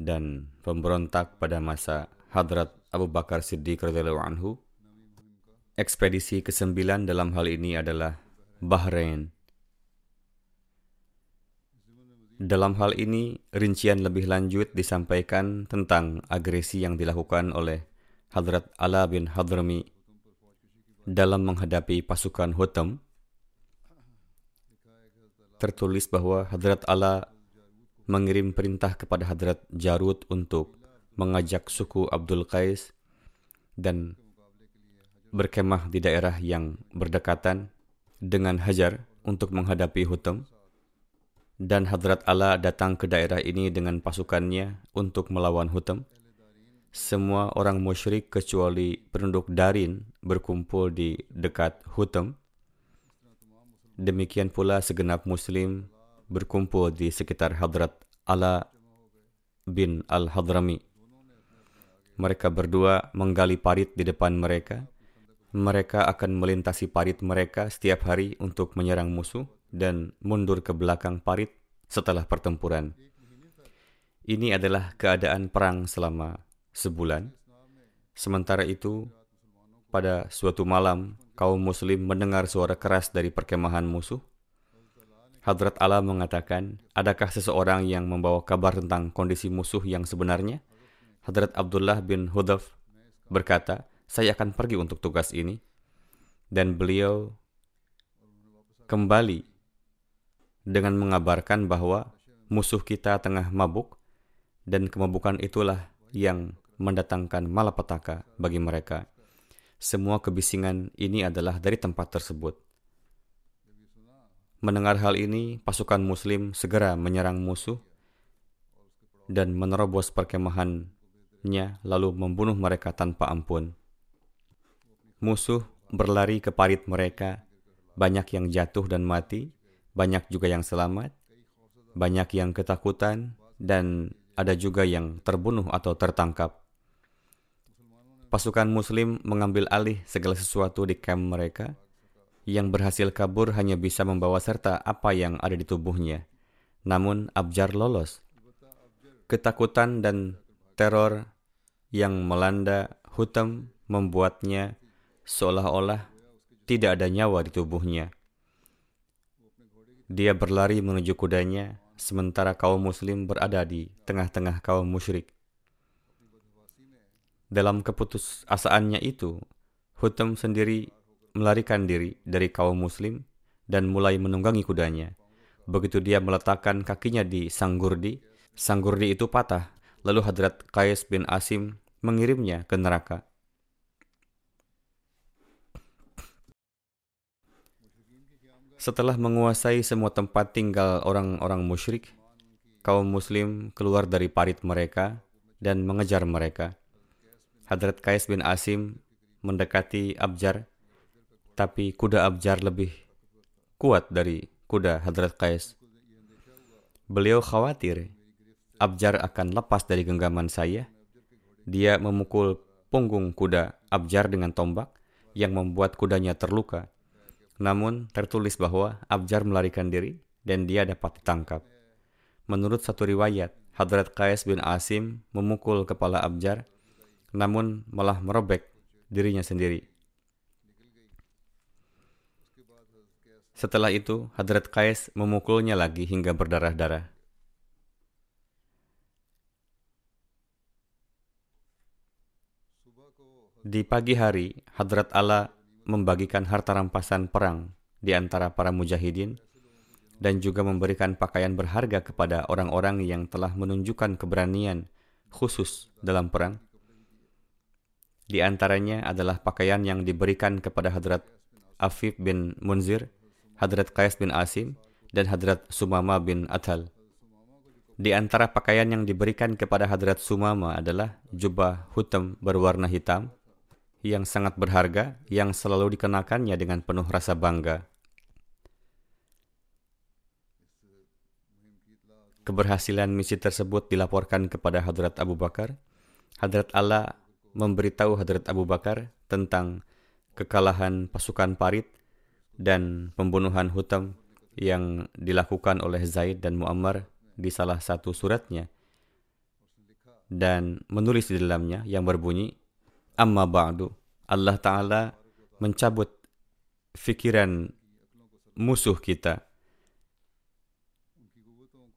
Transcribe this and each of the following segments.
dan pemberontak pada masa Hadrat Abu Bakar Siddiq radhiyallahu anhu. Ekspedisi kesembilan dalam hal ini adalah Bahrain. Dalam hal ini, rincian lebih lanjut disampaikan tentang agresi yang dilakukan oleh Hadrat Ala bin Hadrami dalam menghadapi pasukan Hutam. Tertulis bahwa Hadrat Ala mengirim perintah kepada Hadrat Jarud untuk mengajak suku Abdul Qais dan berkemah di daerah yang berdekatan dengan Hajar untuk menghadapi Hutam. Dan Hadrat Ala datang ke daerah ini dengan pasukannya untuk melawan Hutam. Semua orang musyrik kecuali penduduk Darin berkumpul di dekat Hutam. Demikian pula segenap Muslim berkumpul di sekitar Hadrat Ala bin Al-Hadrami. Mereka berdua menggali parit di depan mereka. Mereka akan melintasi parit mereka setiap hari untuk menyerang musuh dan mundur ke belakang parit setelah pertempuran. Ini adalah keadaan perang selama sebulan. Sementara itu, pada suatu malam, kaum muslim mendengar suara keras dari perkemahan musuh. Hadrat Allah mengatakan, adakah seseorang yang membawa kabar tentang kondisi musuh yang sebenarnya? Hadrat Abdullah bin Hudaf berkata, saya akan pergi untuk tugas ini. Dan beliau kembali dengan mengabarkan bahwa musuh kita tengah mabuk dan kemabukan itulah yang mendatangkan malapetaka bagi mereka. Semua kebisingan ini adalah dari tempat tersebut. Mendengar hal ini, pasukan muslim segera menyerang musuh dan menerobos perkemahannya lalu membunuh mereka tanpa ampun. Musuh berlari ke parit mereka, banyak yang jatuh dan mati, banyak juga yang selamat, banyak yang ketakutan, dan ada juga yang terbunuh atau tertangkap. Pasukan Muslim mengambil alih segala sesuatu di kamp mereka. Yang berhasil kabur hanya bisa membawa serta apa yang ada di tubuhnya. Namun Abjar lolos. Ketakutan dan teror yang melanda Hutam membuatnya seolah-olah tidak ada nyawa di tubuhnya. Dia berlari menuju kudanya, sementara kaum muslim berada di tengah-tengah kaum musyrik. Dalam keputusasaannya itu, Hutam sendiri melarikan diri dari kaum muslim dan mulai menunggangi kudanya. Begitu dia meletakkan kakinya di Sanggurdi, Sanggurdi itu patah, lalu Hadrat Qais bin Asim mengirimnya ke neraka. Setelah menguasai semua tempat tinggal orang-orang musyrik, kaum muslim keluar dari parit mereka dan mengejar mereka. Hadrat Qais bin Asim mendekati Abjar, tapi kuda Abjar lebih kuat dari kuda Hadrat Qais. Beliau khawatir Abjar akan lepas dari genggaman saya Dia memukul punggung kuda Abjar dengan tombak yang membuat kudanya terluka. Namun tertulis bahwa Abjar melarikan diri dan dia dapat ditangkap. Menurut satu riwayat, Hadrat Qais bin Asim memukul kepala Abjar, namun malah merobek dirinya sendiri. Setelah itu, Hadrat Qais memukulnya lagi hingga berdarah-darah. Di pagi hari, Hadrat Allah membagikan harta rampasan perang di antara para mujahidin dan juga memberikan pakaian berharga kepada orang-orang yang telah menunjukkan keberanian khusus dalam perang. Di antaranya adalah pakaian yang diberikan kepada Hadrat Afif bin Munzir, Hadrat Qais bin Asim, dan Hadrat Sumama bin Athal. Di antara pakaian yang diberikan kepada Hadrat Sumama adalah jubah hutam berwarna hitam, yang sangat berharga yang selalu dikenakannya dengan penuh rasa bangga. Keberhasilan misi tersebut dilaporkan kepada Hadrat Abu Bakar. Hadrat Allah memberitahu Hadrat Abu Bakar tentang kekalahan pasukan Parit dan pembunuhan Hutam yang dilakukan oleh Zaid dan Muammar di salah satu suratnya dan menulis di dalamnya yang berbunyi Amma ba'du, Allah Ta'ala mencabut fikiran musuh kita.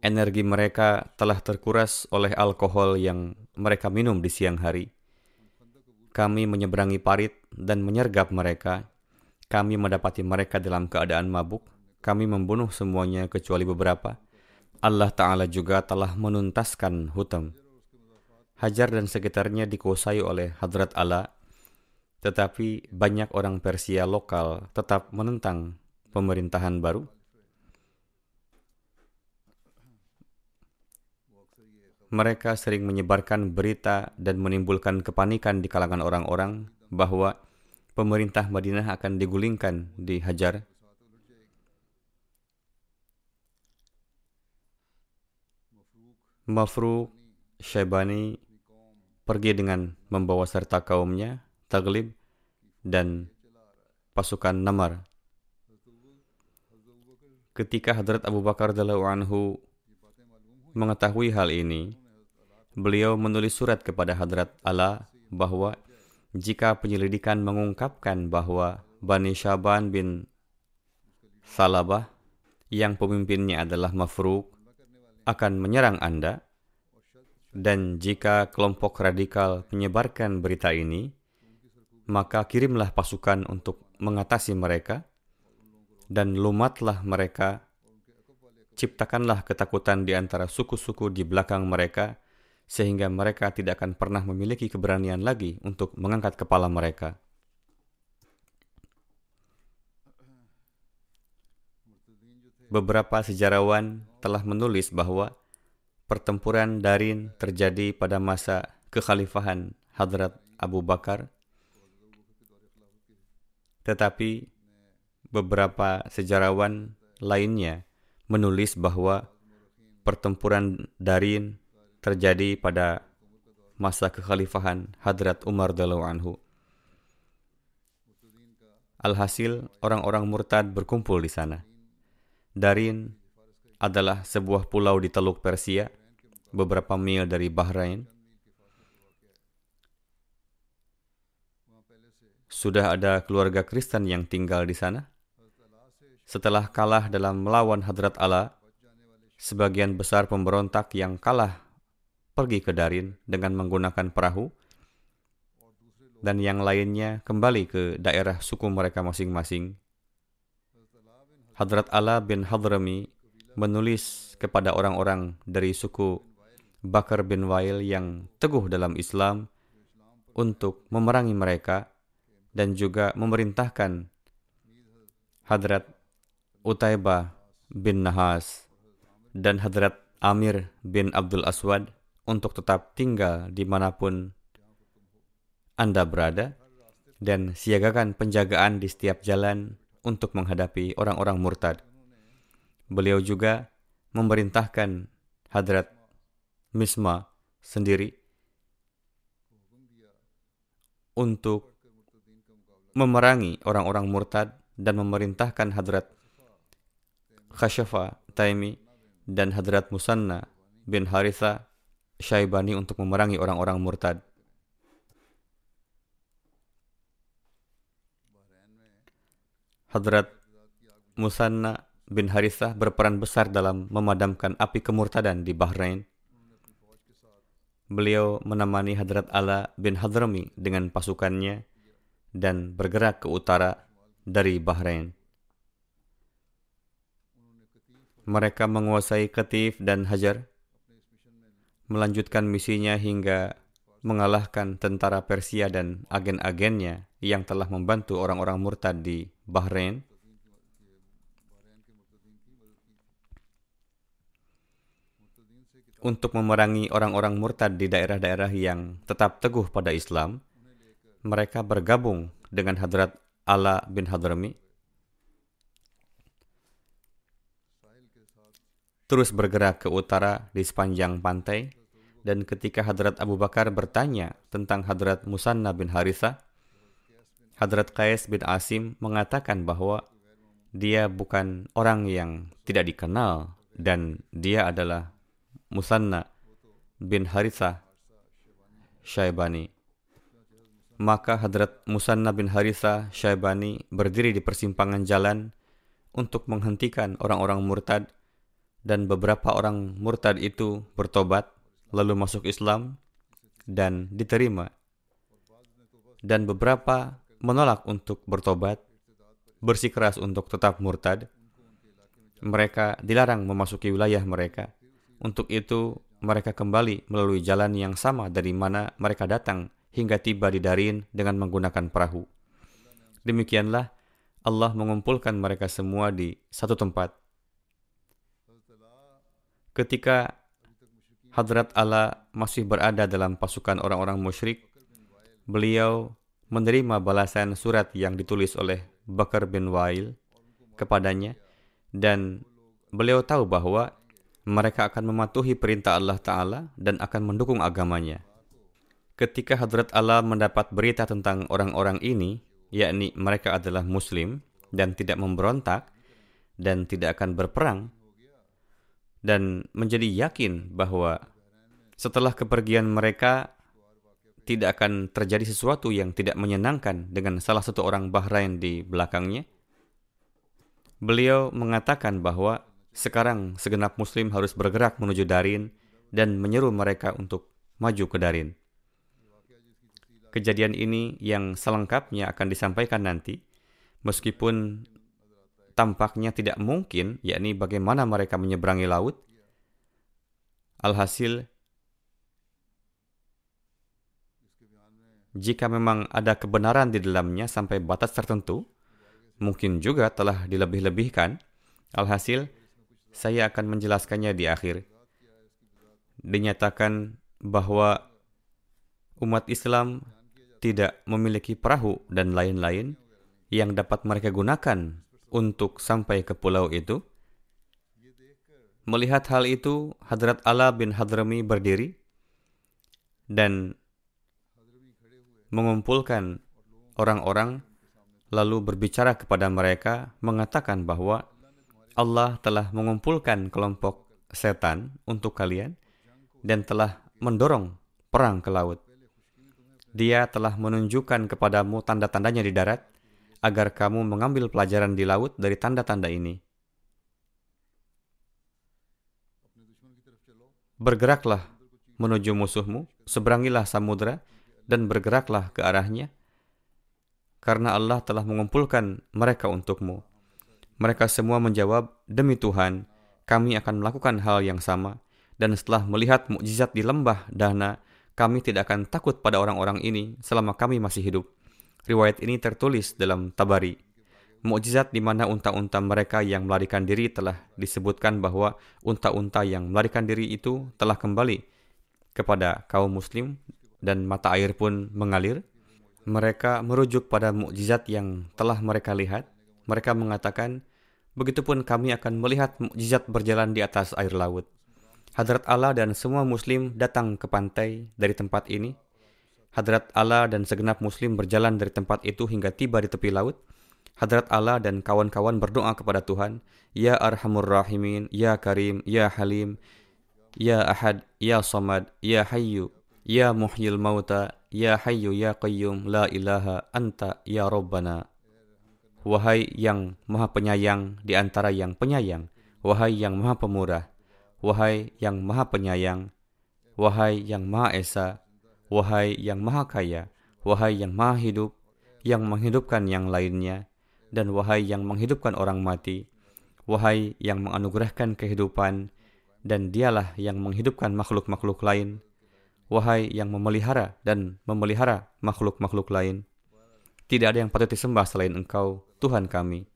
Energi mereka telah terkuras oleh alkohol yang mereka minum di siang hari. Kami menyeberangi parit dan menyergap mereka. Kami mendapati mereka dalam keadaan mabuk. Kami membunuh semuanya kecuali beberapa. Allah Ta'ala juga telah menuntaskan hutam. Hajar dan sekitarnya dikuasai oleh Hadrat Allah, tetapi banyak orang Persia lokal tetap menentang pemerintahan baru. Mereka sering menyebarkan berita dan menimbulkan kepanikan di kalangan orang-orang bahwa pemerintah Madinah akan digulingkan di Hajar. Mafru Syaibani pergi dengan membawa serta kaumnya, Taglib, dan pasukan Namar. Ketika Hadrat Abu Bakar anhu mengetahui hal ini, beliau menulis surat kepada Hadrat Allah bahwa jika penyelidikan mengungkapkan bahwa Bani Syaban bin Salabah yang pemimpinnya adalah Mafruk akan menyerang Anda, dan jika kelompok radikal menyebarkan berita ini, maka kirimlah pasukan untuk mengatasi mereka, dan lumatlah mereka. Ciptakanlah ketakutan di antara suku-suku di belakang mereka, sehingga mereka tidak akan pernah memiliki keberanian lagi untuk mengangkat kepala mereka. Beberapa sejarawan telah menulis bahwa pertempuran Darin terjadi pada masa kekhalifahan Hadrat Abu Bakar. Tetapi beberapa sejarawan lainnya menulis bahwa pertempuran Darin terjadi pada masa kekhalifahan Hadrat Umar Dalau Anhu. Alhasil, orang-orang murtad berkumpul di sana. Darin adalah sebuah pulau di Teluk Persia beberapa mil dari Bahrain. Sudah ada keluarga Kristen yang tinggal di sana. Setelah kalah dalam melawan Hadrat Allah, sebagian besar pemberontak yang kalah pergi ke Darin dengan menggunakan perahu, dan yang lainnya kembali ke daerah suku mereka masing-masing. Hadrat Allah bin Hadrami menulis kepada orang-orang dari suku Bakar bin Wail yang teguh dalam Islam untuk memerangi mereka dan juga memerintahkan Hadrat Utaibah bin Nahas dan Hadrat Amir bin Abdul Aswad untuk tetap tinggal di mana pun Anda berada dan siagakan penjagaan di setiap jalan untuk menghadapi orang-orang murtad. Beliau juga memerintahkan Hadrat Misma sendiri untuk memerangi orang-orang murtad dan memerintahkan Hadrat Khasyafa Taimi dan Hadrat Musanna bin Haritha Syaibani untuk memerangi orang-orang murtad. Hadrat Musanna bin Harithah berperan besar dalam memadamkan api kemurtadan di Bahrain. Beliau menemani Hadrat Ala bin Hadrami dengan pasukannya dan bergerak ke utara dari Bahrain. Mereka menguasai Ketif dan Hajar, melanjutkan misinya hingga mengalahkan tentara Persia dan agen-agennya yang telah membantu orang-orang murtad di Bahrain. Untuk memerangi orang-orang murtad di daerah-daerah yang tetap teguh pada Islam, mereka bergabung dengan Hadrat Ala bin Hadrami, terus bergerak ke utara di sepanjang pantai, dan ketika Hadrat Abu Bakar bertanya tentang Hadrat Musanna bin Haritha, Hadrat Qais bin Asim mengatakan bahwa dia bukan orang yang tidak dikenal dan dia adalah Musanna bin Haritha Syaibani. Maka Hadrat Musanna bin Haritha Syaibani berdiri di persimpangan jalan untuk menghentikan orang-orang murtad dan beberapa orang murtad itu bertobat lalu masuk Islam dan diterima dan beberapa menolak untuk bertobat bersikeras untuk tetap murtad mereka dilarang memasuki wilayah mereka untuk itu mereka kembali melalui jalan yang sama dari mana mereka datang hingga tiba di Darin dengan menggunakan perahu. Demikianlah Allah mengumpulkan mereka semua di satu tempat. Ketika Hadrat Allah masih berada dalam pasukan orang-orang musyrik, beliau menerima balasan surat yang ditulis oleh Bakar bin Wail kepadanya dan beliau tahu bahwa mereka akan mematuhi perintah Allah Ta'ala dan akan mendukung agamanya. Ketika Hadrat Allah mendapat berita tentang orang-orang ini, yakni mereka adalah Muslim dan tidak memberontak dan tidak akan berperang, dan menjadi yakin bahwa setelah kepergian mereka tidak akan terjadi sesuatu yang tidak menyenangkan dengan salah satu orang Bahrain di belakangnya. Beliau mengatakan bahwa sekarang segenap Muslim harus bergerak menuju Darin dan menyeru mereka untuk maju ke Darin. Kejadian ini yang selengkapnya akan disampaikan nanti, meskipun tampaknya tidak mungkin, yakni bagaimana mereka menyeberangi laut. Alhasil, jika memang ada kebenaran di dalamnya sampai batas tertentu, mungkin juga telah dilebih-lebihkan. Alhasil, saya akan menjelaskannya di akhir. Dinyatakan bahwa umat Islam tidak memiliki perahu dan lain-lain yang dapat mereka gunakan untuk sampai ke pulau itu. Melihat hal itu, Hadrat Ala bin Hadrami berdiri dan mengumpulkan orang-orang lalu berbicara kepada mereka mengatakan bahwa Allah telah mengumpulkan kelompok setan untuk kalian dan telah mendorong perang ke laut. Dia telah menunjukkan kepadamu tanda-tandanya di darat, agar kamu mengambil pelajaran di laut dari tanda-tanda ini. Bergeraklah menuju musuhmu, seberangilah samudera, dan bergeraklah ke arahnya, karena Allah telah mengumpulkan mereka untukmu. Mereka semua menjawab, Demi Tuhan, kami akan melakukan hal yang sama, dan setelah melihat mukjizat di lembah Dana, kami tidak akan takut pada orang-orang ini selama kami masih hidup. Riwayat ini tertulis dalam Tabari. Mukjizat di mana unta-unta mereka yang melarikan diri telah disebutkan bahwa unta-unta yang melarikan diri itu telah kembali kepada kaum muslim dan mata air pun mengalir. Mereka merujuk pada mukjizat yang telah mereka lihat. Mereka mengatakan, begitupun kami akan melihat mukjizat berjalan di atas air laut. Hadrat Allah dan semua muslim datang ke pantai dari tempat ini. Hadrat Allah dan segenap muslim berjalan dari tempat itu hingga tiba di tepi laut. Hadrat Allah dan kawan-kawan berdoa kepada Tuhan, Ya Arhamur Rahimin, Ya Karim, Ya Halim, Ya Ahad, Ya Samad, Ya Hayyu, Ya Muhyil Mauta, Ya Hayyu, Ya Qayyum, La ilaha anta, Ya Rabbana. Wahai yang maha penyayang di antara yang penyayang, wahai yang maha pemurah, wahai yang maha penyayang, wahai yang maha esa, wahai yang maha kaya, wahai yang maha hidup, yang menghidupkan yang lainnya, dan wahai yang menghidupkan orang mati, wahai yang menganugerahkan kehidupan, dan dialah yang menghidupkan makhluk-makhluk lain, wahai yang memelihara dan memelihara makhluk-makhluk lain. Tidak ada yang patut disembah selain engkau, Tuhan kami.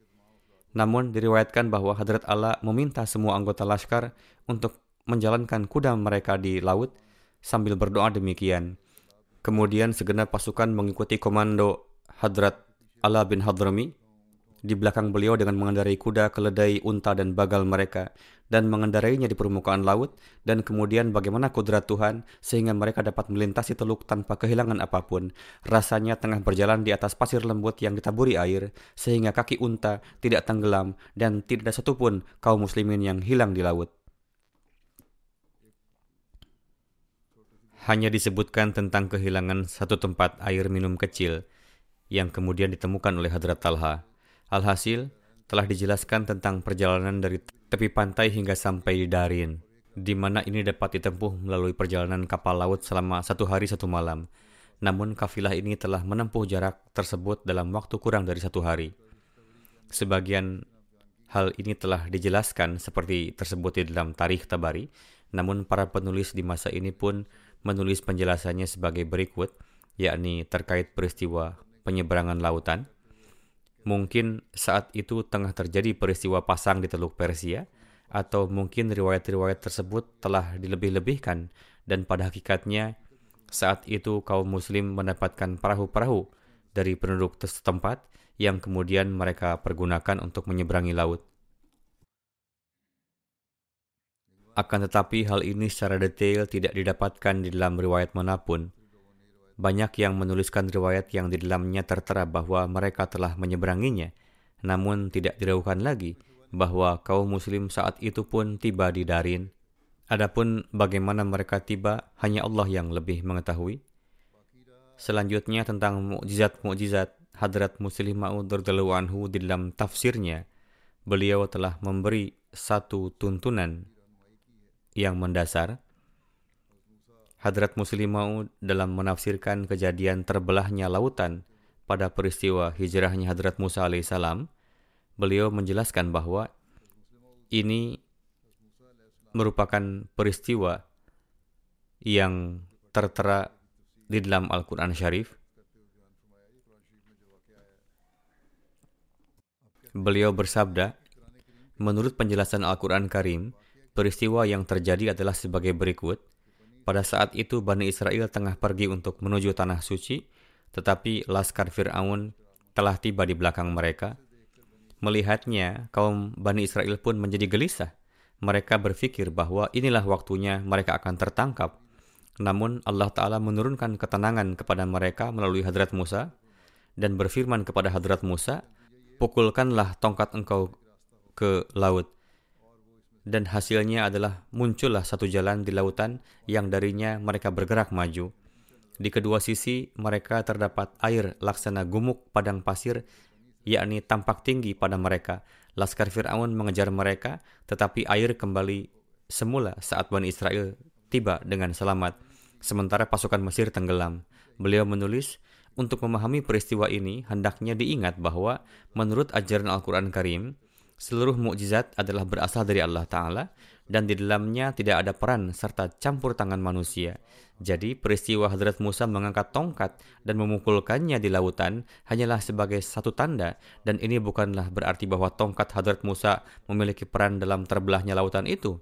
Namun diriwayatkan bahwa Hadrat Allah meminta semua anggota laskar untuk menjalankan kuda mereka di laut sambil berdoa demikian. Kemudian segenap pasukan mengikuti komando Hadrat Allah bin Hadrami di belakang beliau dengan mengendarai kuda, keledai, unta, dan bagal mereka, dan mengendarainya di permukaan laut, dan kemudian bagaimana kudrat Tuhan sehingga mereka dapat melintasi teluk tanpa kehilangan apa pun. Rasanya tengah berjalan di atas pasir lembut yang ditaburi air, sehingga kaki unta tidak tenggelam, dan tidak ada satupun kaum muslimin yang hilang di laut. Hanya disebutkan tentang kehilangan satu tempat air minum kecil yang kemudian ditemukan oleh Hadrat Talha. Alhasil, telah dijelaskan tentang perjalanan dari tepi pantai hingga sampai di Darin, di mana ini dapat ditempuh melalui perjalanan kapal laut selama satu hari satu malam. Namun kafilah ini telah menempuh jarak tersebut dalam waktu kurang dari satu hari. Sebagian hal ini telah dijelaskan seperti tersebut di dalam tarikh Tabari, namun para penulis di masa ini pun menulis penjelasannya sebagai berikut, yakni terkait peristiwa penyeberangan lautan, Mungkin saat itu tengah terjadi peristiwa pasang di Teluk Persia, atau mungkin riwayat-riwayat tersebut telah dilebih-lebihkan dan pada hakikatnya saat itu kaum muslim mendapatkan perahu-perahu dari penduduk setempat yang kemudian mereka pergunakan untuk menyeberangi laut. Akan tetapi hal ini secara detail tidak didapatkan di dalam riwayat mana pun, banyak yang menuliskan riwayat yang di dalamnya tertera bahwa mereka telah menyeberanginya, namun tidak diragukan lagi bahwa kaum muslim saat itu pun tiba di Darin. Adapun bagaimana mereka tiba, hanya Allah yang lebih mengetahui. Selanjutnya tentang mukjizat-mukjizat Hadrat Muslim Ma'ud anhu di dalam tafsirnya, beliau telah memberi satu tuntunan yang mendasar Hadrat Muslimau dalam menafsirkan kejadian terbelahnya lautan pada peristiwa hijrahnya Hadrat Musa alaihissalam, beliau menjelaskan bahwa ini merupakan peristiwa yang tertera di dalam Al-Quran Syarif. Beliau bersabda, menurut penjelasan Al-Quran Karim, peristiwa yang terjadi adalah sebagai berikut – pada saat itu Bani Israel tengah pergi untuk menuju tanah suci, tetapi laskar Fir'aun telah tiba di belakang mereka. Melihatnya, kaum Bani Israel pun menjadi gelisah. Mereka berpikir bahwa inilah waktunya mereka akan tertangkap. Namun Allah Ta'ala menurunkan ketenangan kepada mereka melalui hadrat Musa dan berfirman kepada hadrat Musa, Pukulkanlah tongkat engkau ke laut dan hasilnya adalah muncullah satu jalan di lautan yang darinya mereka bergerak maju. Di kedua sisi mereka terdapat air laksana gumuk padang pasir, yakni tampak tinggi pada mereka. Laskar Fir'aun mengejar mereka, tetapi air kembali semula saat Bani Israel tiba dengan selamat, sementara pasukan Mesir tenggelam. Beliau menulis, untuk memahami peristiwa ini, hendaknya diingat bahwa menurut ajaran Al-Quran Karim, Seluruh mukjizat adalah berasal dari Allah Ta'ala dan di dalamnya tidak ada peran serta campur tangan manusia. Jadi peristiwa Hadrat Musa mengangkat tongkat dan memukulkannya di lautan hanyalah sebagai satu tanda dan ini bukanlah berarti bahwa tongkat Hadrat Musa memiliki peran dalam terbelahnya lautan itu.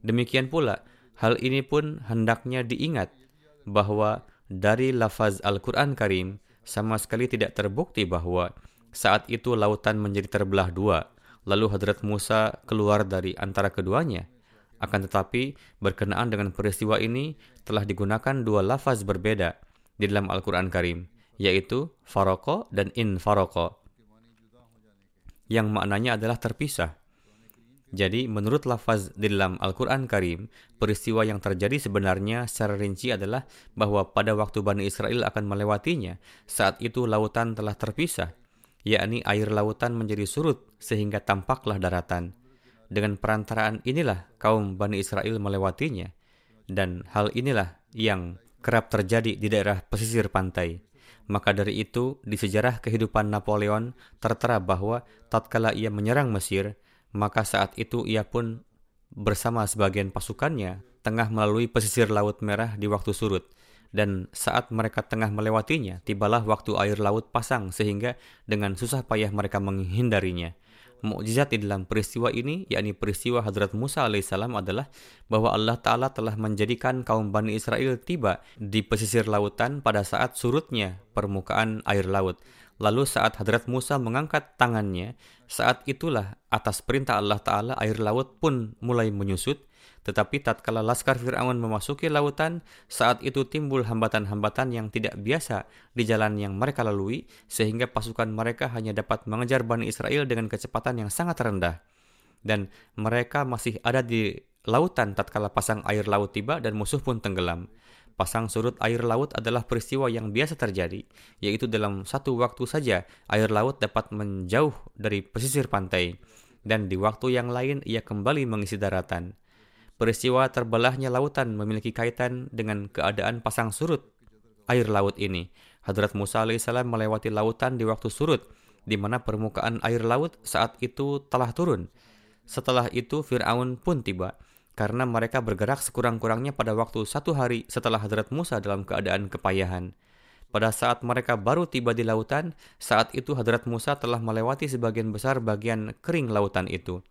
Demikian pula, hal ini pun hendaknya diingat bahwa dari lafaz Al-Quran Karim sama sekali tidak terbukti bahwa saat itu lautan menjadi terbelah dua Lalu Hadrat Musa keluar dari antara keduanya. Akan tetapi, berkenaan dengan peristiwa ini telah digunakan dua lafaz berbeda. di dalam Al-Quran Karim, yaitu faroko dan infaroko, yang maknanya adalah terpisah. Jadi, menurut lafaz di dalam Al-Quran Karim, peristiwa yang terjadi sebenarnya secara rinci adalah bahwa pada waktu Bani Israel akan melewatinya, saat itu lautan telah terpisah, yakni air lautan menjadi surut sehingga tampaklah daratan. Dengan perantaraan inilah kaum Bani Israel melewatinya, dan hal inilah yang kerap terjadi di daerah pesisir pantai. Maka dari itu, di sejarah kehidupan Napoleon tertera bahwa tatkala ia menyerang Mesir, maka saat itu ia pun bersama sebagian pasukannya tengah melalui pesisir Laut Merah di waktu surut. Dan saat mereka tengah melewatinya, tibalah waktu air laut pasang sehingga dengan susah payah mereka menghindarinya. Mukjizat di dalam peristiwa ini, yakni peristiwa Hadrat Musa alaihissalam adalah bahwa Allah Ta'ala telah menjadikan kaum Bani Israel tiba di pesisir lautan pada saat surutnya permukaan air laut. Lalu saat Hadrat Musa mengangkat tangannya, saat itulah atas perintah Allah Ta'ala air laut pun mulai menyusut, tetapi tatkala laskar Fir'aun memasuki lautan, saat itu timbul hambatan-hambatan yang tidak biasa di jalan yang mereka lalui, sehingga pasukan mereka hanya dapat mengejar Bani Israel dengan kecepatan yang sangat rendah. Dan mereka masih ada di lautan tatkala pasang air laut tiba dan musuh pun tenggelam. Pasang surut air laut adalah peristiwa yang biasa terjadi, yaitu dalam satu waktu saja air laut dapat menjauh dari pesisir pantai, dan di waktu yang lain ia kembali mengisi daratan. Peristiwa terbelahnya lautan memiliki kaitan dengan keadaan pasang surut air laut ini. Hadrat Musa alaihissalam melewati lautan di waktu surut, di mana permukaan air laut saat itu telah turun. Setelah itu Fir'aun pun tiba karena mereka bergerak sekurang-kurangnya pada waktu satu hari setelah Hadrat Musa dalam keadaan kepayahan. Pada saat mereka baru tiba di lautan, saat itu Hadrat Musa telah melewati sebagian besar bagian kering lautan itu.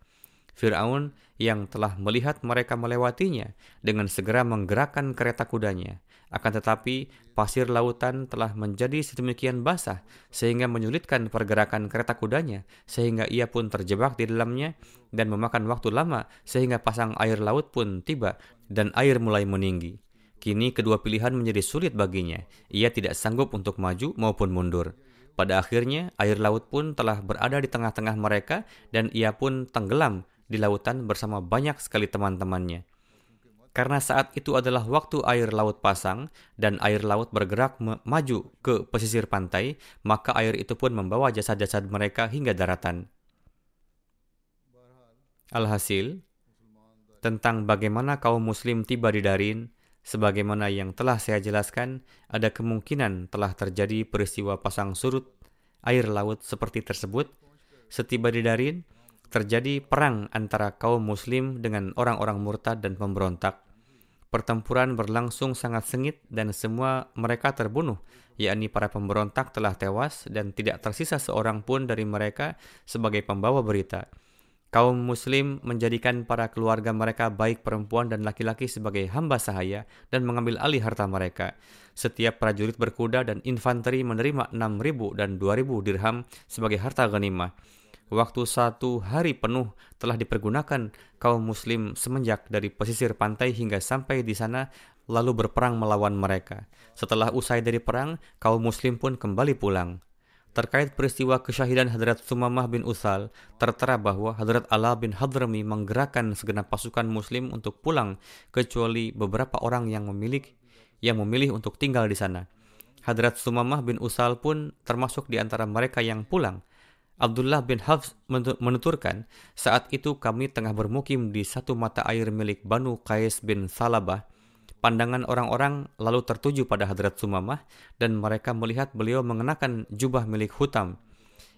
Fir'aun yang telah melihat mereka melewatinya dengan segera menggerakkan kereta kudanya. Akan tetapi, pasir lautan telah menjadi sedemikian basah sehingga menyulitkan pergerakan kereta kudanya, sehingga ia pun terjebak di dalamnya dan memakan waktu lama sehingga pasang air laut pun tiba dan air mulai meninggi. Kini kedua pilihan menjadi sulit baginya. Ia tidak sanggup untuk maju maupun mundur. Pada akhirnya, air laut pun telah berada di tengah-tengah mereka dan ia pun tenggelam di lautan bersama banyak sekali teman-temannya. Karena saat itu adalah waktu air laut pasang dan air laut bergerak maju ke pesisir pantai, maka air itu pun membawa jasad-jasad mereka hingga daratan. Alhasil, tentang bagaimana kaum muslim tiba di Darin, sebagaimana yang telah saya jelaskan, ada kemungkinan telah terjadi peristiwa pasang surut air laut seperti tersebut. Setiba di Darin, terjadi perang antara kaum muslim dengan orang-orang murtad dan pemberontak. Pertempuran berlangsung sangat sengit dan semua mereka terbunuh, yakni para pemberontak telah tewas dan tidak tersisa seorang pun dari mereka sebagai pembawa berita. Kaum muslim menjadikan para keluarga mereka baik perempuan dan laki-laki sebagai hamba sahaya dan mengambil alih harta mereka. Setiap prajurit berkuda dan infanteri menerima 6.000 dan 2.000 dirham sebagai harta ghanimah waktu satu hari penuh telah dipergunakan kaum muslim semenjak dari pesisir pantai hingga sampai di sana lalu berperang melawan mereka. Setelah usai dari perang, kaum muslim pun kembali pulang. Terkait peristiwa kesyahidan Hadrat Sumamah bin Usal, tertera bahwa Hadrat Ala bin Hadrami menggerakkan segenap pasukan muslim untuk pulang kecuali beberapa orang yang memilih yang memilih untuk tinggal di sana. Hadrat Sumamah bin Usal pun termasuk di antara mereka yang pulang. Abdullah bin Hafs menuturkan, saat itu kami tengah bermukim di satu mata air milik Banu Qais bin Salabah. Pandangan orang-orang lalu tertuju pada Hadrat Sumamah dan mereka melihat beliau mengenakan jubah milik Hutam.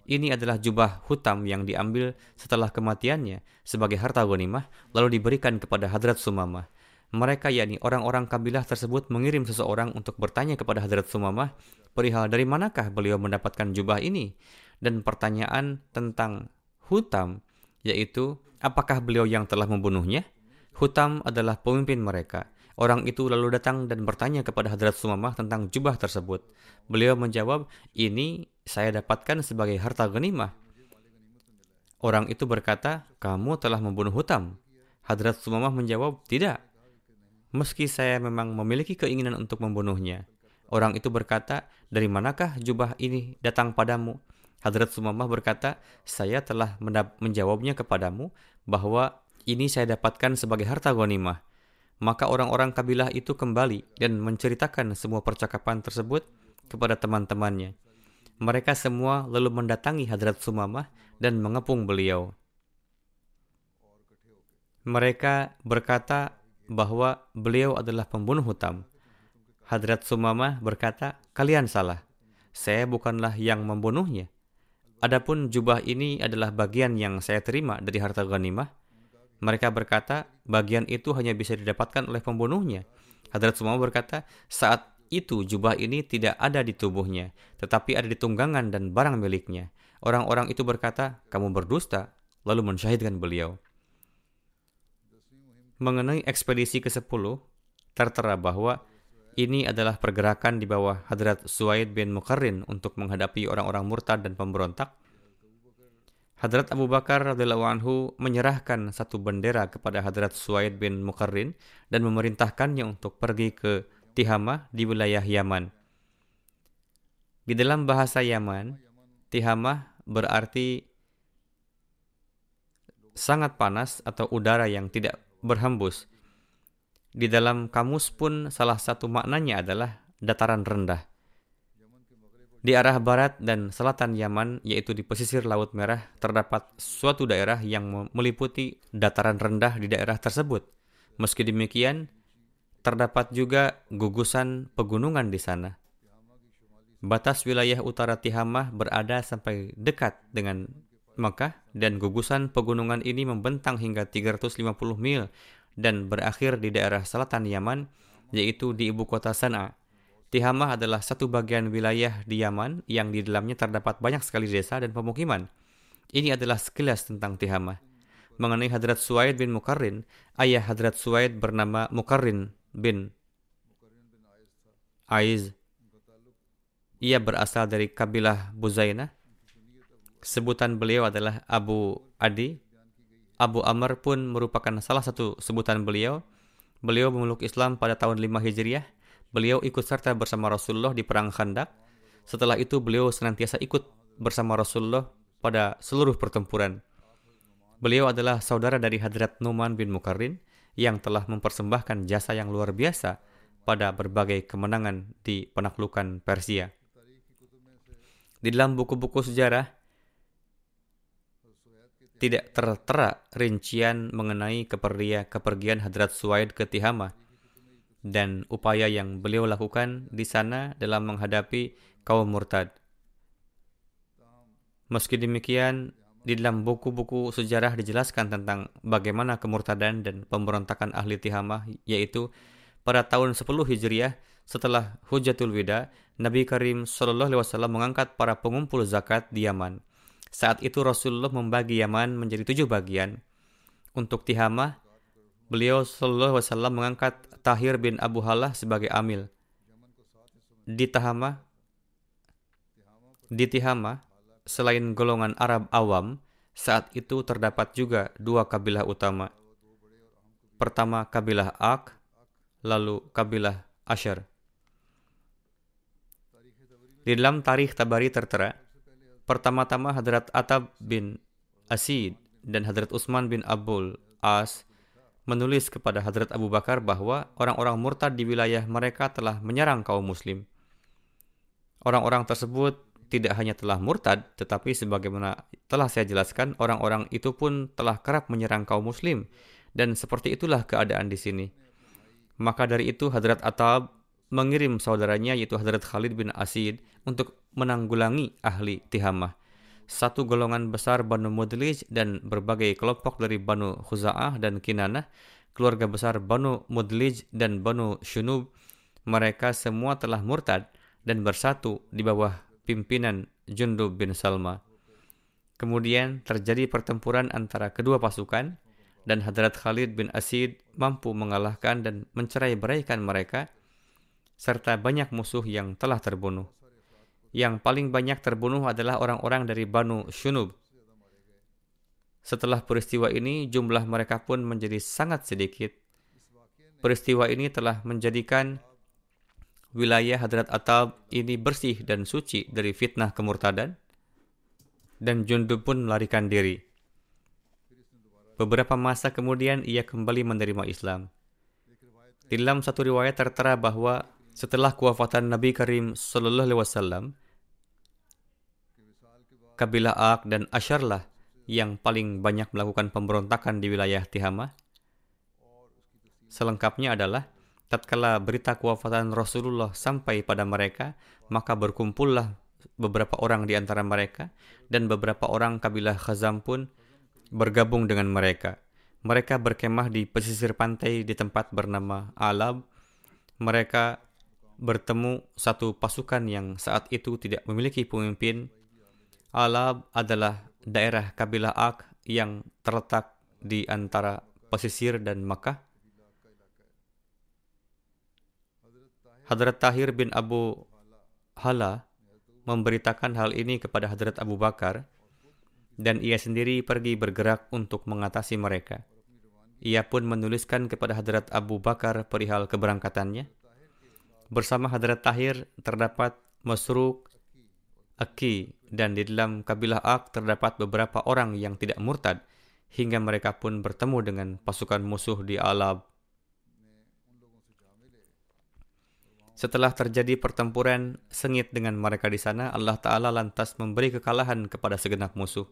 Ini adalah jubah Hutam yang diambil setelah kematiannya sebagai harta ghanimah lalu diberikan kepada Hadrat Sumamah. Mereka yakni orang-orang kabilah tersebut mengirim seseorang untuk bertanya kepada Hadrat Sumamah perihal dari manakah beliau mendapatkan jubah ini dan pertanyaan tentang Hutam, yaitu apakah beliau yang telah membunuhnya? Hutam adalah pemimpin mereka. Orang itu lalu datang dan bertanya kepada Hadrat Sumamah tentang jubah tersebut. Beliau menjawab, ini saya dapatkan sebagai harta ghanimah. Orang itu berkata, kamu telah membunuh Hutam. Hadrat Sumamah menjawab, tidak. Meski saya memang memiliki keinginan untuk membunuhnya. Orang itu berkata, dari manakah jubah ini datang padamu? Hadrat Sumamah berkata, saya telah menjawabnya kepadamu bahwa ini saya dapatkan sebagai harta ghanimah. Maka orang-orang kabilah itu kembali dan menceritakan semua percakapan tersebut kepada teman-temannya. Mereka semua lalu mendatangi Hadrat Sumamah dan mengepung beliau. Mereka berkata bahwa beliau adalah pembunuh hutam. Hadrat Sumamah berkata, kalian salah. Saya bukanlah yang membunuhnya. Adapun jubah ini adalah bagian yang saya terima dari harta ghanimah. Mereka berkata, bagian itu hanya bisa didapatkan oleh pembunuhnya. Hadrat Sumama berkata, saat itu jubah ini tidak ada di tubuhnya, tetapi ada di tunggangan dan barang miliknya. Orang-orang itu berkata, kamu berdusta, lalu mensyahidkan beliau. Mengenai ekspedisi ke-10, tertera bahwa ini adalah pergerakan di bawah Hadrat Suaid bin Mukarrin untuk menghadapi orang-orang murtad dan pemberontak. Hadrat Abu Bakar radhiyallahu anhu menyerahkan satu bendera kepada Hadrat Suaid bin Mukarrin dan memerintahkannya untuk pergi ke Tihama di wilayah Yaman. Di dalam bahasa Yaman, Tihama berarti sangat panas atau udara yang tidak berhembus di dalam kamus pun salah satu maknanya adalah dataran rendah. Di arah barat dan selatan Yaman, yaitu di pesisir Laut Merah, terdapat suatu daerah yang meliputi dataran rendah di daerah tersebut. Meski demikian, terdapat juga gugusan pegunungan di sana. Batas wilayah utara Tihamah berada sampai dekat dengan Mekah dan gugusan pegunungan ini membentang hingga 350 mil dan berakhir di daerah selatan Yaman, yaitu di ibu kota Sana'a. Tihamah adalah satu bagian wilayah di Yaman yang di dalamnya terdapat banyak sekali desa dan pemukiman. Ini adalah sekilas tentang Tihamah. Mengenai Hadrat Suwaid bin Mukarrin, ayah Hadrat Suwaid bernama Mukarrin bin Aiz. Ia berasal dari kabilah Buzainah. Sebutan beliau adalah Abu Adi Abu Amr pun merupakan salah satu sebutan beliau. Beliau memeluk Islam pada tahun 5 Hijriah. Beliau ikut serta bersama Rasulullah di Perang Khandak. Setelah itu beliau senantiasa ikut bersama Rasulullah pada seluruh pertempuran. Beliau adalah saudara dari Hadrat Numan bin Mukarrin yang telah mempersembahkan jasa yang luar biasa pada berbagai kemenangan di penaklukan Persia. Di dalam buku-buku sejarah, tidak tertera rincian mengenai kepergia, kepergian Hadrat Suwaid ke Tihama dan upaya yang beliau lakukan di sana dalam menghadapi kaum murtad. Meski demikian, di dalam buku-buku sejarah dijelaskan tentang bagaimana kemurtadan dan pemberontakan ahli Tihamah, yaitu pada tahun 10 Hijriah setelah Hujatul Wida, Nabi Karim Shallallahu Alaihi Wasallam mengangkat para pengumpul zakat di Yaman. Saat itu Rasulullah membagi Yaman menjadi tujuh bagian. Untuk Tihamah, beliau Sallallahu Alaihi Wasallam mengangkat Tahir bin Abu Halah sebagai amil. Di Tahama, di Tihama, selain golongan Arab awam, saat itu terdapat juga dua kabilah utama. Pertama kabilah Ak, lalu kabilah Asher. Di dalam tarikh Tabari tertera, Pertama-tama Hadrat Atab bin Asid dan Hadrat Utsman bin Abul As menulis kepada Hadrat Abu Bakar bahwa orang-orang murtad di wilayah mereka telah menyerang kaum muslim. Orang-orang tersebut tidak hanya telah murtad, tetapi sebagaimana telah saya jelaskan, orang-orang itu pun telah kerap menyerang kaum muslim. Dan seperti itulah keadaan di sini. Maka dari itu Hadrat Atab mengirim saudaranya yaitu Hadrat Khalid bin Asid untuk menanggulangi ahli Tihamah. Satu golongan besar Banu Mudlij dan berbagai kelompok dari Banu Khuza'ah dan Kinanah, keluarga besar Banu Mudlij dan Banu Shunub, mereka semua telah murtad dan bersatu di bawah pimpinan Jundub bin Salma. Kemudian terjadi pertempuran antara kedua pasukan dan Hadrat Khalid bin Asid mampu mengalahkan dan mencerai beraikan mereka serta banyak musuh yang telah terbunuh yang paling banyak terbunuh adalah orang-orang dari Banu Shunub. Setelah peristiwa ini, jumlah mereka pun menjadi sangat sedikit. Peristiwa ini telah menjadikan wilayah Hadrat Atab ini bersih dan suci dari fitnah kemurtadan dan Jundub pun melarikan diri. Beberapa masa kemudian ia kembali menerima Islam. Di dalam satu riwayat tertera bahwa setelah kewafatan Nabi Karim Sallallahu Alaihi Wasallam, kabilah Ak dan Asyarlah yang paling banyak melakukan pemberontakan di wilayah Tihamah. Selengkapnya adalah tatkala berita kewafatan Rasulullah sampai pada mereka, maka berkumpullah beberapa orang di antara mereka dan beberapa orang kabilah Khazam pun bergabung dengan mereka. Mereka berkemah di pesisir pantai di tempat bernama Alab. Mereka bertemu satu pasukan yang saat itu tidak memiliki pemimpin. Alab adalah daerah kabilah Ak yang terletak di antara pesisir dan Makkah. Hadrat Tahir bin Abu Hala memberitakan hal ini kepada Hadrat Abu Bakar dan ia sendiri pergi bergerak untuk mengatasi mereka. Ia pun menuliskan kepada Hadrat Abu Bakar perihal keberangkatannya. Bersama Hadrat Tahir terdapat Masruk, Aki, dan di dalam kabilah Ak terdapat beberapa orang yang tidak murtad, hingga mereka pun bertemu dengan pasukan musuh di Alab. Setelah terjadi pertempuran sengit dengan mereka di sana, Allah Ta'ala lantas memberi kekalahan kepada segenap musuh.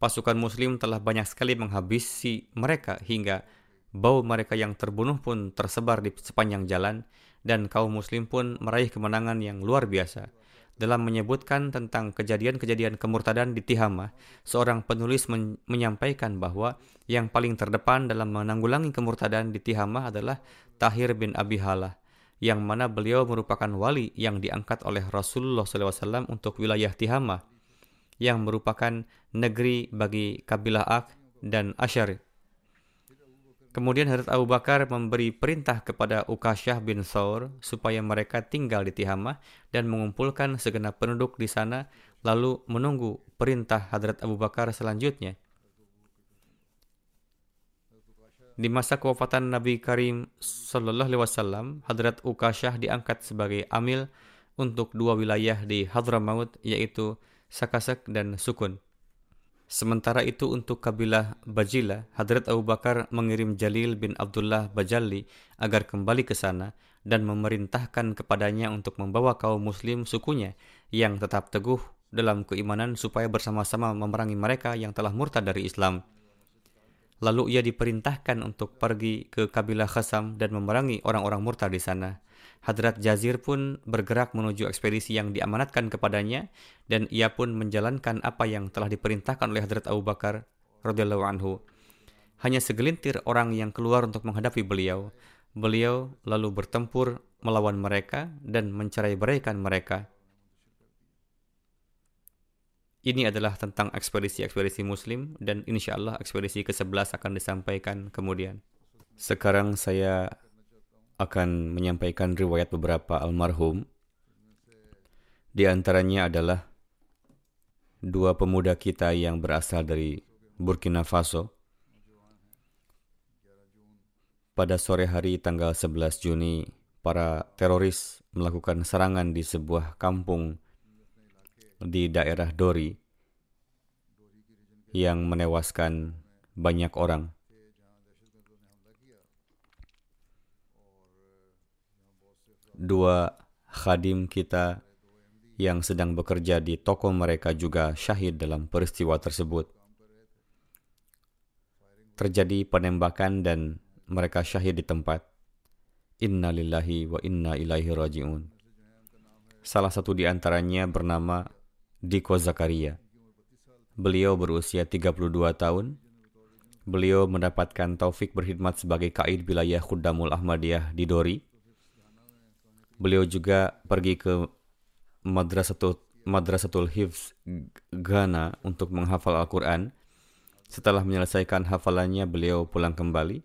Pasukan muslim telah banyak sekali menghabisi mereka hingga bau mereka yang terbunuh pun tersebar di sepanjang jalan dan kaum muslim pun meraih kemenangan yang luar biasa. Dalam menyebutkan tentang kejadian-kejadian kemurtadan di Tihama, seorang penulis men menyampaikan bahwa yang paling terdepan dalam menanggulangi kemurtadan di Tihama adalah Tahir bin Abi Halah, yang mana beliau merupakan wali yang diangkat oleh Rasulullah SAW untuk wilayah Tihama, yang merupakan negeri bagi kabilah Ak dan Asyar Kemudian Hadrat Abu Bakar memberi perintah kepada Ukasyah bin Thawr supaya mereka tinggal di Tihamah dan mengumpulkan segenap penduduk di sana lalu menunggu perintah Hadrat Abu Bakar selanjutnya. Di masa kewafatan Nabi Karim Sallallahu Alaihi Wasallam, Hadrat Ukasyah diangkat sebagai amil untuk dua wilayah di Hadramaut yaitu Sakasak dan Sukun. Sementara itu untuk kabilah Bajila, Hadrat Abu Bakar mengirim Jalil bin Abdullah Bajali agar kembali ke sana dan memerintahkan kepadanya untuk membawa kaum muslim sukunya yang tetap teguh dalam keimanan supaya bersama-sama memerangi mereka yang telah murtad dari Islam. Lalu ia diperintahkan untuk pergi ke kabilah Khasam dan memerangi orang-orang murtad di sana. Hadrat Jazir pun bergerak menuju ekspedisi yang diamanatkan kepadanya dan ia pun menjalankan apa yang telah diperintahkan oleh Hadrat Abu Bakar radhiyallahu anhu. Hanya segelintir orang yang keluar untuk menghadapi beliau. Beliau lalu bertempur melawan mereka dan mencerai-beraikan mereka. Ini adalah tentang ekspedisi-ekspedisi muslim dan insya Allah ekspedisi ke-11 akan disampaikan kemudian. Sekarang saya akan menyampaikan riwayat beberapa almarhum. Di antaranya adalah dua pemuda kita yang berasal dari Burkina Faso. Pada sore hari tanggal 11 Juni, para teroris melakukan serangan di sebuah kampung di daerah Dori yang menewaskan banyak orang. Dua khadim kita yang sedang bekerja di toko mereka juga syahid dalam peristiwa tersebut. Terjadi penembakan dan mereka syahid di tempat. Inna lillahi wa inna ilaihi raji'un. Salah satu di antaranya bernama Diko Zakaria. Beliau berusia 32 tahun. Beliau mendapatkan taufik berkhidmat sebagai kaid wilayah Khuddamul Ahmadiyah di Dori Beliau juga pergi ke Madrasatul Madrasatul Hifz Ghana untuk menghafal Al-Quran. Setelah menyelesaikan hafalannya, beliau pulang kembali.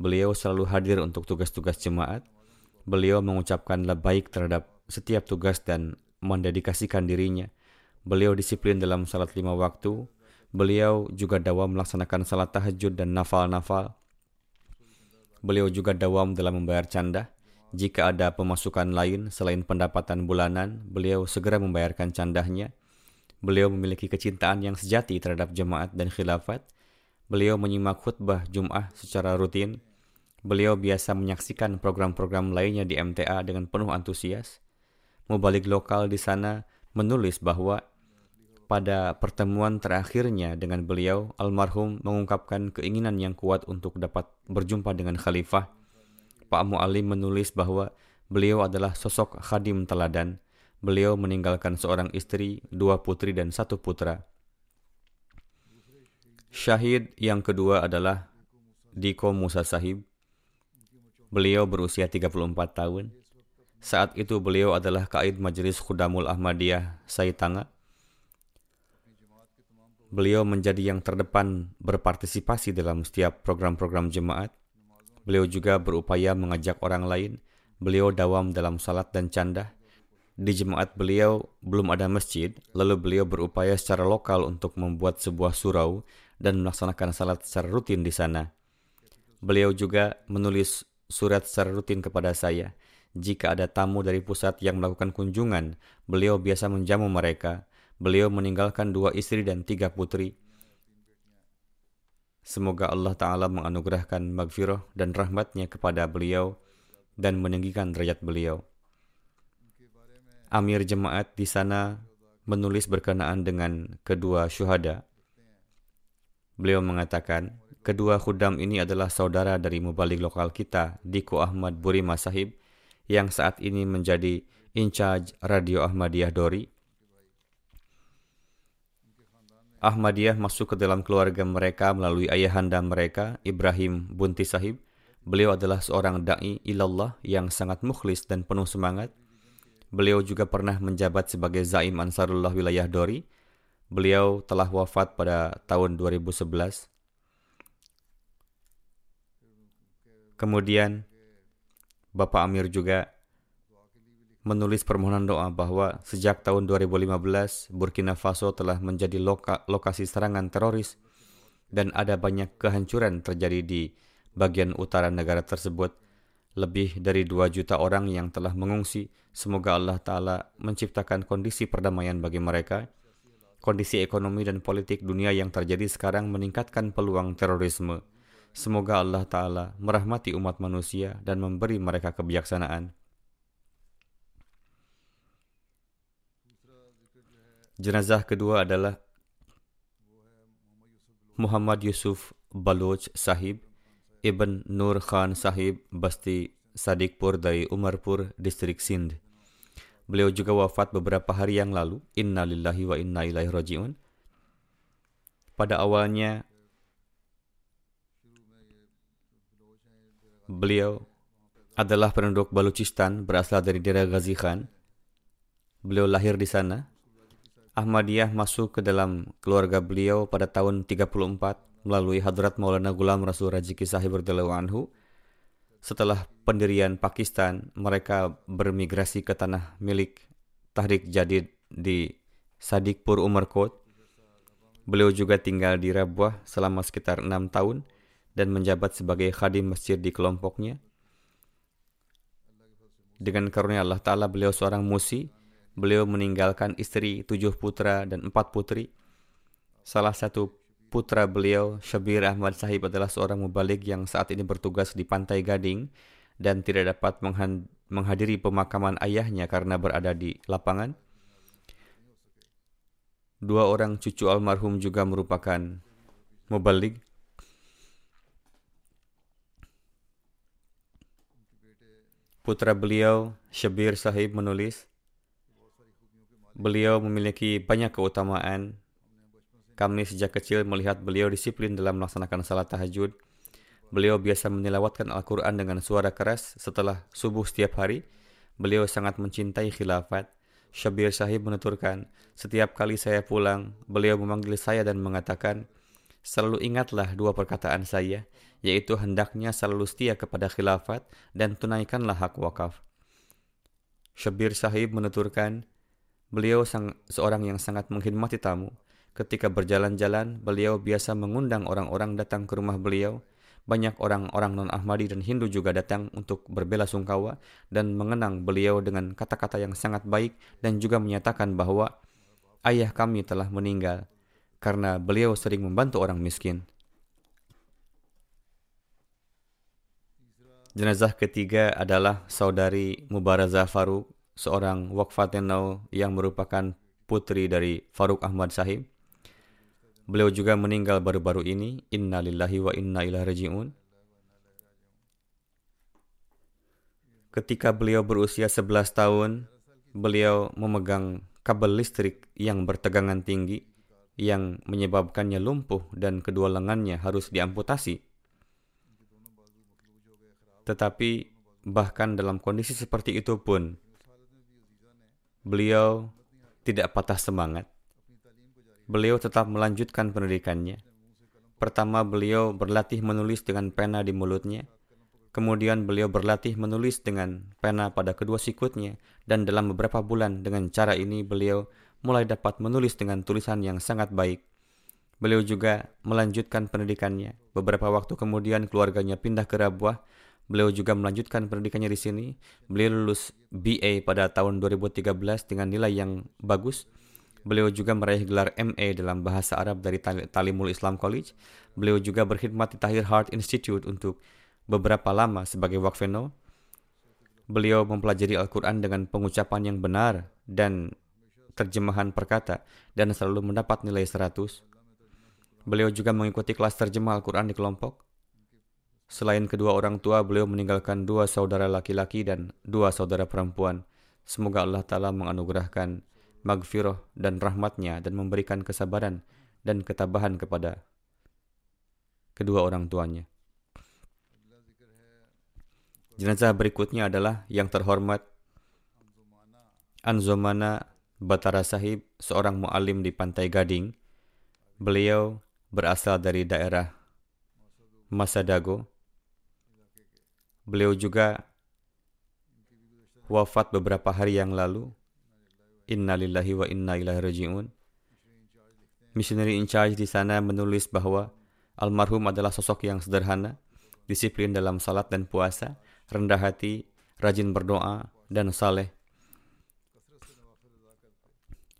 Beliau selalu hadir untuk tugas-tugas jemaat. Beliau mengucapkan baik terhadap setiap tugas dan mendedikasikan dirinya. Beliau disiplin dalam salat lima waktu. Beliau juga dawam melaksanakan salat tahajud dan nafal-nafal. Beliau juga dawam dalam membayar canda Jika ada pemasukan lain selain pendapatan bulanan, beliau segera membayarkan candahnya. Beliau memiliki kecintaan yang sejati terhadap jemaat dan khilafat. Beliau menyimak khutbah Jum'ah secara rutin. Beliau biasa menyaksikan program-program lainnya di MTA dengan penuh antusias. Mubalik lokal di sana menulis bahwa pada pertemuan terakhirnya dengan beliau, almarhum mengungkapkan keinginan yang kuat untuk dapat berjumpa dengan khalifah Pak Mu'alim menulis bahwa beliau adalah sosok khadim teladan. Beliau meninggalkan seorang istri, dua putri dan satu putra. Syahid yang kedua adalah Diko Musa Sahib. Beliau berusia 34 tahun. Saat itu beliau adalah kaid Majelis Khudamul Ahmadiyah Saitanga. Beliau menjadi yang terdepan berpartisipasi dalam setiap program-program jemaat. Beliau juga berupaya mengajak orang lain. Beliau dawam dalam salat dan canda. Di jemaat beliau belum ada masjid, lalu beliau berupaya secara lokal untuk membuat sebuah surau dan melaksanakan salat secara rutin di sana. Beliau juga menulis surat secara rutin kepada saya. Jika ada tamu dari pusat yang melakukan kunjungan, beliau biasa menjamu mereka. Beliau meninggalkan dua istri dan tiga putri. Semoga Allah Ta'ala menganugerahkan magfirah dan rahmatnya kepada beliau dan meninggikan derajat beliau. Amir jemaat di sana menulis berkenaan dengan kedua syuhada. Beliau mengatakan, kedua khudam ini adalah saudara dari mubalik lokal kita, Diko Ahmad Burima Sahib, yang saat ini menjadi in charge Radio Ahmadiyah Dori Ahmadiyah masuk ke dalam keluarga mereka melalui ayahanda mereka, Ibrahim Bunti Sahib. Beliau adalah seorang da'i ilallah yang sangat mukhlis dan penuh semangat. Beliau juga pernah menjabat sebagai Zaim Ansarullah wilayah Dori. Beliau telah wafat pada tahun 2011. Kemudian Bapak Amir juga menulis permohonan doa bahwa sejak tahun 2015 Burkina Faso telah menjadi loka, lokasi serangan teroris dan ada banyak kehancuran terjadi di bagian utara negara tersebut. Lebih dari 2 juta orang yang telah mengungsi. Semoga Allah Ta'ala menciptakan kondisi perdamaian bagi mereka. Kondisi ekonomi dan politik dunia yang terjadi sekarang meningkatkan peluang terorisme. Semoga Allah Ta'ala merahmati umat manusia dan memberi mereka kebijaksanaan. Jenazah kedua adalah Muhammad Yusuf Baloch Sahib, Ibn Nur Khan Sahib, Basti Sadikpur dari Umarpur, Distrik Sindh. Beliau juga wafat beberapa hari yang lalu. Inna lillahi wa inna ilaihi raji'un. Pada awalnya, beliau adalah penduduk Baluchistan berasal dari daerah Ghazi Khan. Beliau lahir di sana Ahmadiyah masuk ke dalam keluarga beliau pada tahun 34 melalui Hadrat Maulana Gulam Rasul Rajiki Sahib anhu. Setelah pendirian Pakistan, mereka bermigrasi ke tanah milik Tahrik Jadid di Sadikpur Umarkot. Beliau juga tinggal di Rabwah selama sekitar enam tahun dan menjabat sebagai khadim masjid di kelompoknya. Dengan karunia Allah Ta'ala beliau seorang musi Beliau meninggalkan istri, tujuh putra, dan empat putri. Salah satu putra beliau, Syabir Ahmad Sahib adalah seorang mubalik yang saat ini bertugas di Pantai Gading dan tidak dapat menghadiri pemakaman ayahnya karena berada di lapangan. Dua orang cucu almarhum juga merupakan mubalik. Putra beliau, Syabir Sahib menulis, Beliau memiliki banyak keutamaan. Kami sejak kecil melihat beliau disiplin dalam melaksanakan salat tahajud. Beliau biasa menilawatkan Al-Quran dengan suara keras setelah subuh setiap hari. Beliau sangat mencintai khilafat. Syabir Sahib menuturkan, setiap kali saya pulang, beliau memanggil saya dan mengatakan, selalu ingatlah dua perkataan saya, yaitu hendaknya selalu setia kepada khilafat dan tunaikanlah hak wakaf. Syabir Sahib menuturkan, Beliau sang, seorang yang sangat menghormati tamu. Ketika berjalan-jalan, beliau biasa mengundang orang-orang datang ke rumah beliau. banyak orang-orang non-Ahmadi dan Hindu juga datang untuk berbela sungkawa dan mengenang beliau dengan kata-kata yang sangat baik dan juga menyatakan bahwa ayah kami telah meninggal karena beliau sering membantu orang miskin. Jenazah ketiga adalah saudari Mubarazah Faruk, seorang wakfatenau yang merupakan putri dari Faruk Ahmad Sahib. Beliau juga meninggal baru-baru ini. Inna lillahi wa inna ilaihi raji'un. Ketika beliau berusia 11 tahun, beliau memegang kabel listrik yang bertegangan tinggi yang menyebabkannya lumpuh dan kedua lengannya harus diamputasi. Tetapi bahkan dalam kondisi seperti itu pun, beliau tidak patah semangat beliau tetap melanjutkan pendidikannya. Pertama, beliau berlatih menulis dengan pena di mulutnya. Kemudian beliau berlatih menulis dengan pena pada kedua sikutnya dan dalam beberapa bulan dengan cara ini beliau mulai dapat menulis dengan tulisan yang sangat baik. Beliau juga melanjutkan pendidikannya. Beberapa waktu kemudian keluarganya pindah ke Rabuah. Beliau juga melanjutkan pendidikannya di sini. Beliau lulus BA pada tahun 2013 dengan nilai yang bagus. Beliau juga meraih gelar MA dalam bahasa Arab dari Talimul Islam College. Beliau juga berkhidmat di Tahir Heart Institute untuk beberapa lama sebagai wakfeno. Beliau mempelajari Al-Quran dengan pengucapan yang benar dan terjemahan perkata dan selalu mendapat nilai 100. Beliau juga mengikuti kelas terjemah Al-Quran di kelompok. Selain kedua orang tua, beliau meninggalkan dua saudara laki-laki dan dua saudara perempuan. Semoga Allah Ta'ala menganugerahkan magfirah dan rahmatnya dan memberikan kesabaran dan ketabahan kepada kedua orang tuanya. Jenazah berikutnya adalah yang terhormat Anzomana Batara Sahib, seorang mu'alim di Pantai Gading. Beliau berasal dari daerah Masadago. Beliau juga wafat beberapa hari yang lalu Inna lillahi wa inna ilaihi raji'un. Missionary in charge di sana menulis bahwa almarhum adalah sosok yang sederhana, disiplin dalam salat dan puasa, rendah hati, rajin berdoa, dan saleh.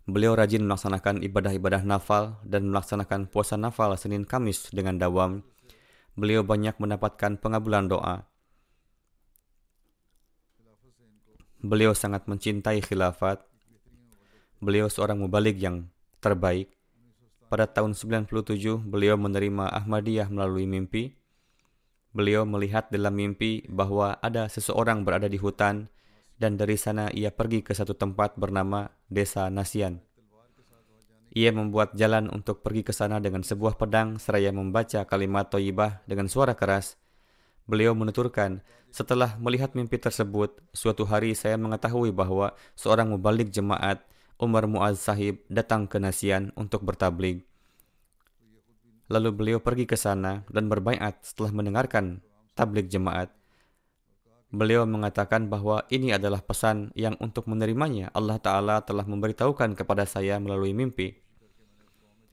Beliau rajin melaksanakan ibadah-ibadah nafal dan melaksanakan puasa nafal Senin Kamis dengan dawam. Beliau banyak mendapatkan pengabulan doa. Beliau sangat mencintai khilafat Beliau seorang mubalik yang terbaik. Pada tahun 97, beliau menerima Ahmadiyah melalui mimpi. Beliau melihat dalam mimpi bahwa ada seseorang berada di hutan dan dari sana ia pergi ke satu tempat bernama Desa Nasian. Ia membuat jalan untuk pergi ke sana dengan sebuah pedang seraya membaca kalimat toyibah dengan suara keras. Beliau menuturkan, setelah melihat mimpi tersebut, suatu hari saya mengetahui bahwa seorang mubalik jemaat Umar Muaz Sahib datang ke Nasian untuk bertablig. Lalu beliau pergi ke sana dan berbaiat setelah mendengarkan tablik jemaat. Beliau mengatakan bahwa ini adalah pesan yang untuk menerimanya Allah Ta'ala telah memberitahukan kepada saya melalui mimpi.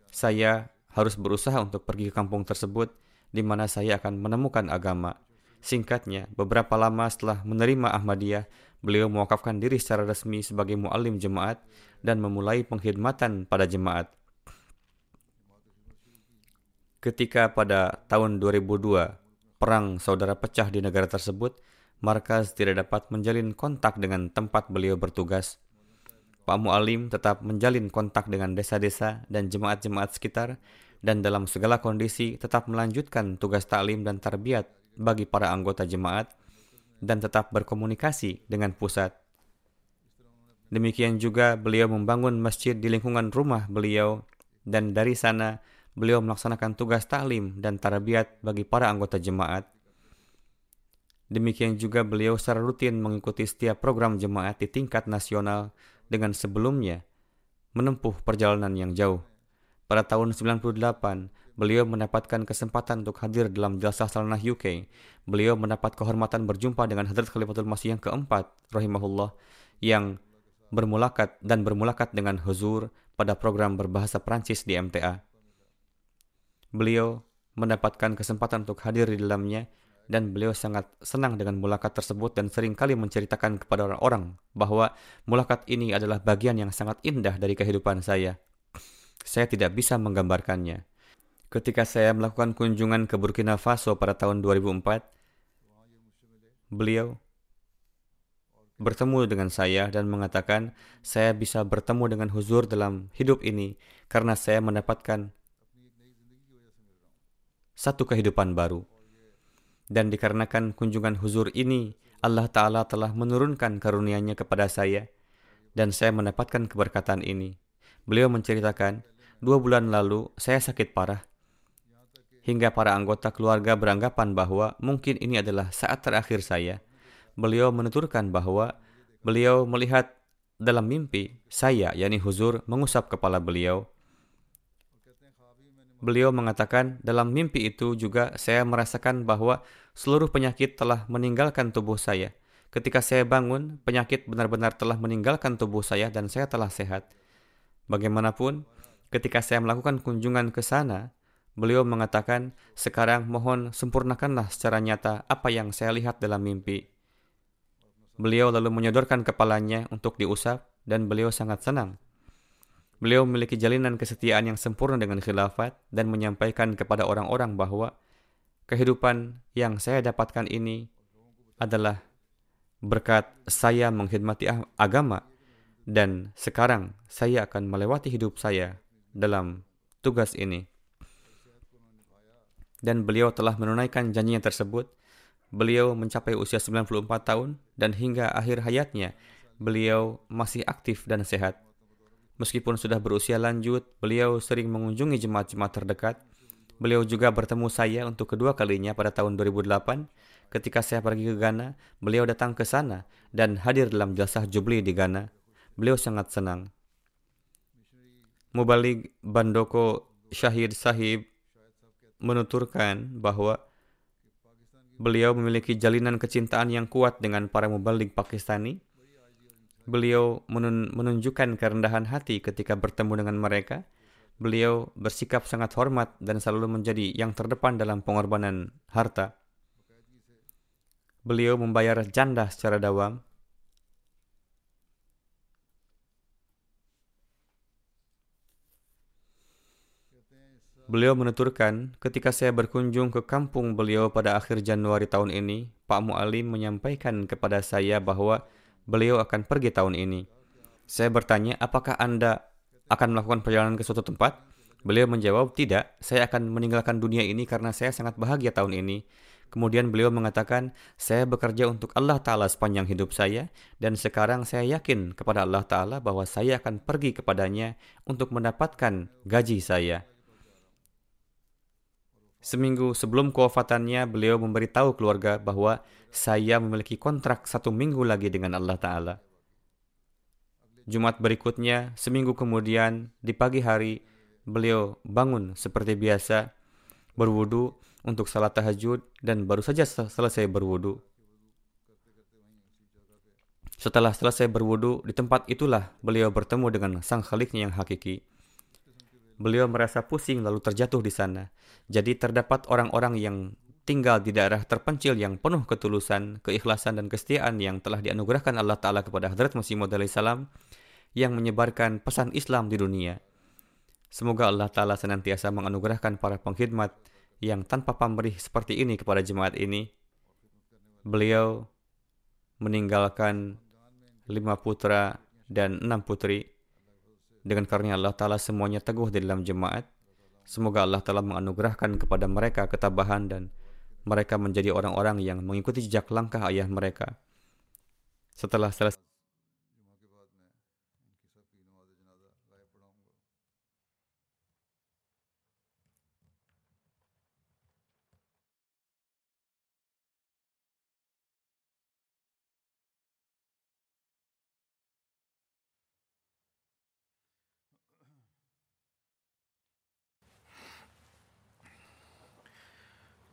Saya harus berusaha untuk pergi ke kampung tersebut di mana saya akan menemukan agama. Singkatnya, beberapa lama setelah menerima Ahmadiyah, beliau mewakafkan diri secara resmi sebagai muallim jemaat dan memulai pengkhidmatan pada jemaat. Ketika pada tahun 2002 perang saudara pecah di negara tersebut, Markaz tidak dapat menjalin kontak dengan tempat beliau bertugas. Pak Mu'alim tetap menjalin kontak dengan desa-desa dan jemaat-jemaat sekitar dan dalam segala kondisi tetap melanjutkan tugas taklim dan tarbiyat bagi para anggota jemaat dan tetap berkomunikasi dengan pusat. Demikian juga beliau membangun masjid di lingkungan rumah beliau dan dari sana beliau melaksanakan tugas taklim dan tarbiyat bagi para anggota jemaat. Demikian juga beliau secara rutin mengikuti setiap program jemaat di tingkat nasional dengan sebelumnya menempuh perjalanan yang jauh. Pada tahun 98, beliau mendapatkan kesempatan untuk hadir dalam jasa Salanah UK. Beliau mendapat kehormatan berjumpa dengan Hadrat Khalifatul Masih yang keempat, rahimahullah, yang bermulakat dan bermulakat dengan huzur pada program berbahasa Prancis di MTA. Beliau mendapatkan kesempatan untuk hadir di dalamnya dan beliau sangat senang dengan mulakat tersebut dan sering kali menceritakan kepada orang-orang bahwa mulakat ini adalah bagian yang sangat indah dari kehidupan saya. Saya tidak bisa menggambarkannya. Ketika saya melakukan kunjungan ke Burkina Faso pada tahun 2004, beliau bertemu dengan saya dan mengatakan saya bisa bertemu dengan huzur dalam hidup ini karena saya mendapatkan satu kehidupan baru. Dan dikarenakan kunjungan huzur ini, Allah Ta'ala telah menurunkan karunia-Nya kepada saya, dan saya mendapatkan keberkatan ini. Beliau menceritakan, dua bulan lalu saya sakit parah, hingga para anggota keluarga beranggapan bahwa mungkin ini adalah saat terakhir saya. Beliau menuturkan bahwa beliau melihat dalam mimpi saya, yakni huzur, mengusap kepala beliau beliau mengatakan dalam mimpi itu juga saya merasakan bahwa seluruh penyakit telah meninggalkan tubuh saya. Ketika saya bangun, penyakit benar-benar telah meninggalkan tubuh saya dan saya telah sehat. Bagaimanapun, ketika saya melakukan kunjungan ke sana, beliau mengatakan, sekarang mohon sempurnakanlah secara nyata apa yang saya lihat dalam mimpi. Beliau lalu menyodorkan kepalanya untuk diusap dan beliau sangat senang. Beliau memiliki jalinan kesetiaan yang sempurna dengan khilafat dan menyampaikan kepada orang-orang bahwa kehidupan yang saya dapatkan ini adalah berkat saya mengkhidmati agama dan sekarang saya akan melewati hidup saya dalam tugas ini. Dan beliau telah menunaikan janjinya tersebut. Beliau mencapai usia 94 tahun dan hingga akhir hayatnya beliau masih aktif dan sehat. Meskipun sudah berusia lanjut, beliau sering mengunjungi jemaat-jemaat terdekat. Beliau juga bertemu saya untuk kedua kalinya pada tahun 2008. Ketika saya pergi ke Ghana, beliau datang ke sana dan hadir dalam jasa Jubli di Ghana. Beliau sangat senang. Mubalik Bandoko Syahid Sahib menuturkan bahwa beliau memiliki jalinan kecintaan yang kuat dengan para mubalik Pakistani Beliau menunjukkan kerendahan hati ketika bertemu dengan mereka. Beliau bersikap sangat hormat dan selalu menjadi yang terdepan dalam pengorbanan harta. Beliau membayar janda secara dawam. Beliau menuturkan, ketika saya berkunjung ke kampung beliau pada akhir Januari tahun ini, Pak Mu'alim menyampaikan kepada saya bahwa beliau akan pergi tahun ini. Saya bertanya, apakah Anda akan melakukan perjalanan ke suatu tempat? Beliau menjawab, tidak, saya akan meninggalkan dunia ini karena saya sangat bahagia tahun ini. Kemudian beliau mengatakan, saya bekerja untuk Allah Ta'ala sepanjang hidup saya, dan sekarang saya yakin kepada Allah Ta'ala bahwa saya akan pergi kepadanya untuk mendapatkan gaji saya. Seminggu sebelum kewafatannya, beliau memberitahu keluarga bahwa saya memiliki kontrak satu minggu lagi dengan Allah Ta'ala. Jumat berikutnya, seminggu kemudian, di pagi hari, beliau bangun seperti biasa, berwudu untuk salat tahajud, dan baru saja selesai berwudu. Setelah selesai berwudu, di tempat itulah beliau bertemu dengan sang khaliknya yang hakiki. Beliau merasa pusing lalu terjatuh di sana. Jadi terdapat orang-orang yang tinggal di daerah terpencil yang penuh ketulusan, keikhlasan dan kesetiaan yang telah dianugerahkan Allah Ta'ala kepada Hadrat Masih Maud salam yang menyebarkan pesan Islam di dunia. Semoga Allah Ta'ala senantiasa menganugerahkan para pengkhidmat yang tanpa pamrih seperti ini kepada jemaat ini. Beliau meninggalkan lima putra dan enam putri. Dengan karunia Allah Ta'ala semuanya teguh di dalam jemaat Semoga Allah telah menganugerahkan kepada mereka ketabahan dan mereka menjadi orang-orang yang mengikuti jejak langkah ayah mereka. Setelah selesai